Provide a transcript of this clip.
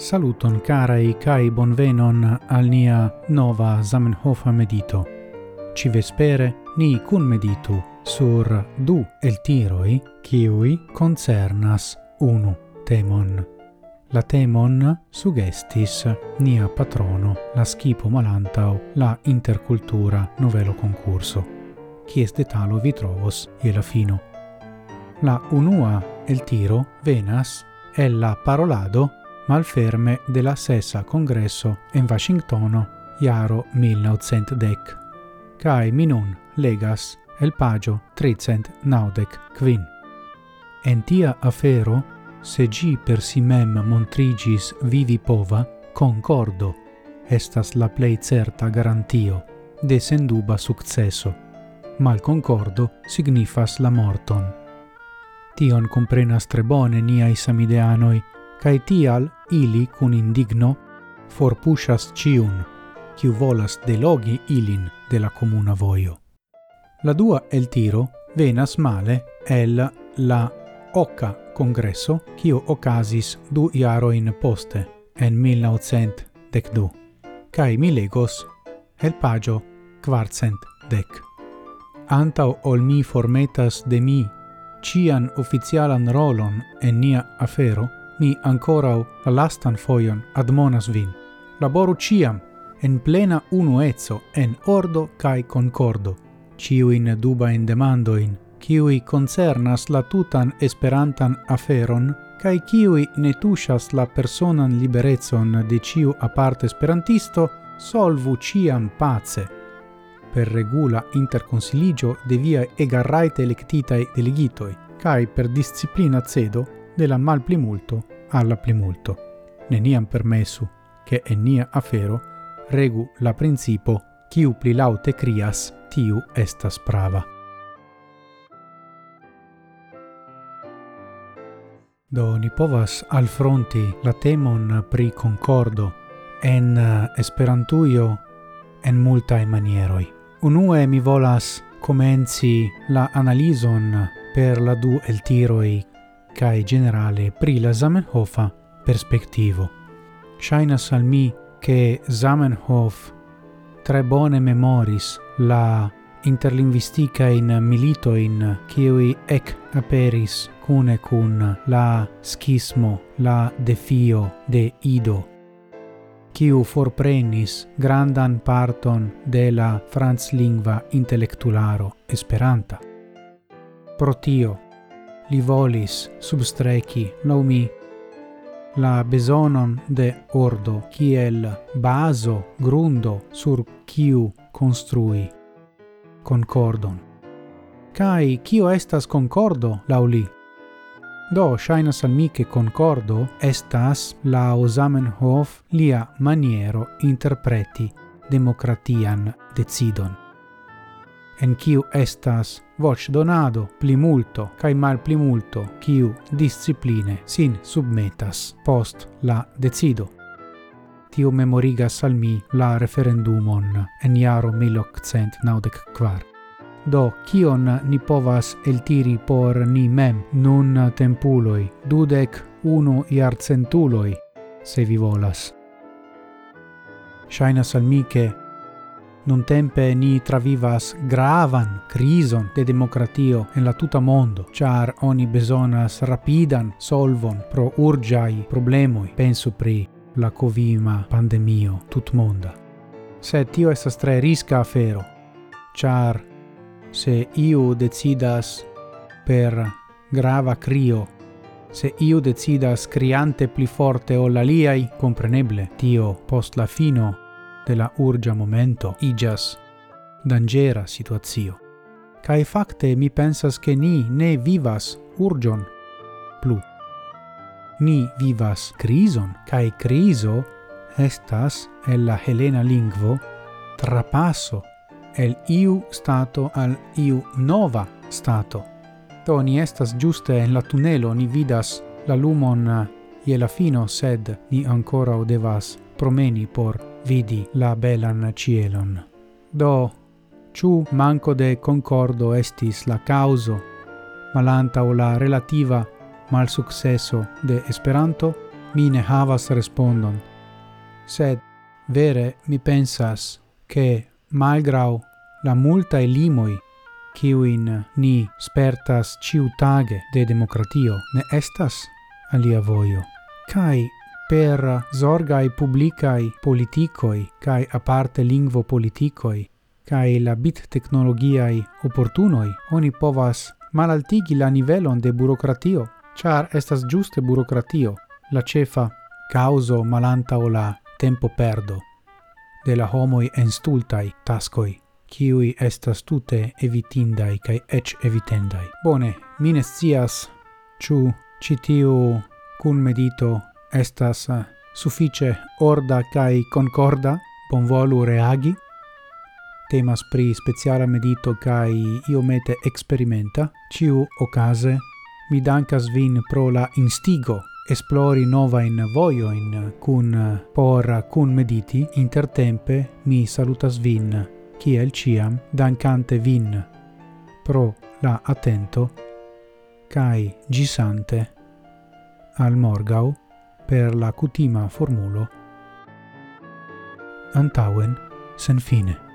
Saluton carai cae bonvenon al nia nova Zamenhofa medito. Ci vespere ni cun meditu sur du el tiroi ciui concernas unu temon. La temon sugestis nia patrono la scipo malantau la intercultura novelo concurso. Chies detalo vi trovos e la fino. La unua el tiro venas è la parolado malferme della sessa congresso in Washingtono iaro 1910. Cae minun legas el pagio 390 quin. En tia afero, se gi per si mem montrigis vivi pova, concordo, estas la plei certa garantio, de senduba successo. Mal concordo signifas la morton. Tion comprenas tre bone niai samideanoi, cae tial ili cun indigno forpushas ciun, ciu volas delogi ilin de la comuna voio. La dua el tiro venas male el la oca congresso cio ocasis du iaroin poste en 1912, cae mi legos el pagio quartcent dec. Antau ol mi formetas de mi cian officialan rolon en nia afero, mi ancorau la lastan foion admonas vin. Laboru ciam, en plena unuezzo, en ordo cae concordo, ciuin dubain demandoin, ciui concernas la tutan esperantan aferon, cae ciui ne tushas la personan liberezon de ciu aparte esperantisto, solvu ciam pace. Per regula interconsiligio de via egarraite electitae delegitoi, cae per disciplina cedo de la mal plimulto alla plimulto. Neniam permesu, che enia afero regu la principo quiu pli laute crias, tiu estas prava. Do ni povas al fronti la temon pri concordo en eh, esperantuio en multae manieroi. Unue mi volas comenzi la analison per la du eltiroi cae generale pri la Zamenhofa perspectivo. Shainas al mi che Zamenhof tre bone memoris la interlinguistica in milito in kiwi ec aperis cune cun la schismo, la defio de Ido, kiu forprenis grandan parton de la franclingva intellectularo Esperanta. Pro tio, li volis substreki laŭ la besonon de ordo kiel baso grundo sur kiu construi concordon. Kai kio estas concordo lauli? Do, shainas al mi che concordo estas la Zamenhof lia maniero interpreti democratian decidon. En kiu estas voce donado pli multo cae mal pli multo ciu discipline sin submetas post la decido. Tio memorigas al mi la referendumon en iaro 1894. Do, kion ni povas eltiri por ni mem nun tempuloi, dudec unu iarcentuloi, se vi volas. Shainas al mi che Non tempe ni travivas gravan crison de democratio en la tuta mondo, char oni besonas rapidan solvon pro urgiai problemoi, penso pri la covima pandemio tutmonda. Se tio estas tre risca afero, char se iu decidas per grava crio Se iu decidas criante pli forte ol liai, compreneble, tio post la fino che la urgia momento igas dangera situazio. Cae facte mi pensas che ni ne vivas urgion plu. Ni vivas crison, cae criso estas el la helena lingvo trapasso el iu stato al iu nova stato. To ni estas giuste en la tunelo, ni vidas la lumon je la fino, sed ni ancora devas promeni por vidi la belan cielon. Do, ciu manco de concordo estis la causo, malanta o la relativa mal successo de Esperanto, mi ne havas respondon. Sed, vere, mi pensas che, malgrau la multa e limoi in ni spertas ciutage de democratio, ne estas alia voio. Cai per zorgai publicai politicoi cae aparte lingvo politicoi cae la bit technologiai opportunoi oni povas malaltigi la nivelon de burocratio, char estas giuste burocratio la cefa causo malanta o la tempo perdo de la homoi enstultai tascoi, kiui estas tute evitindai cae ec evitendai. Bone, mines cias ciu citiu cun medito estas eh, suffice orda cae concorda, bonvolu reagi. Temas pri speciala medito cae iomete experimenta, ciu ocase mi dankas vin pro la instigo esplori nova in voio in cun por cun mediti. Intertempe mi salutas vin kiel ciam dankante vin pro la attento kai gisante al morgau per la cutima formulo antauen sen fine.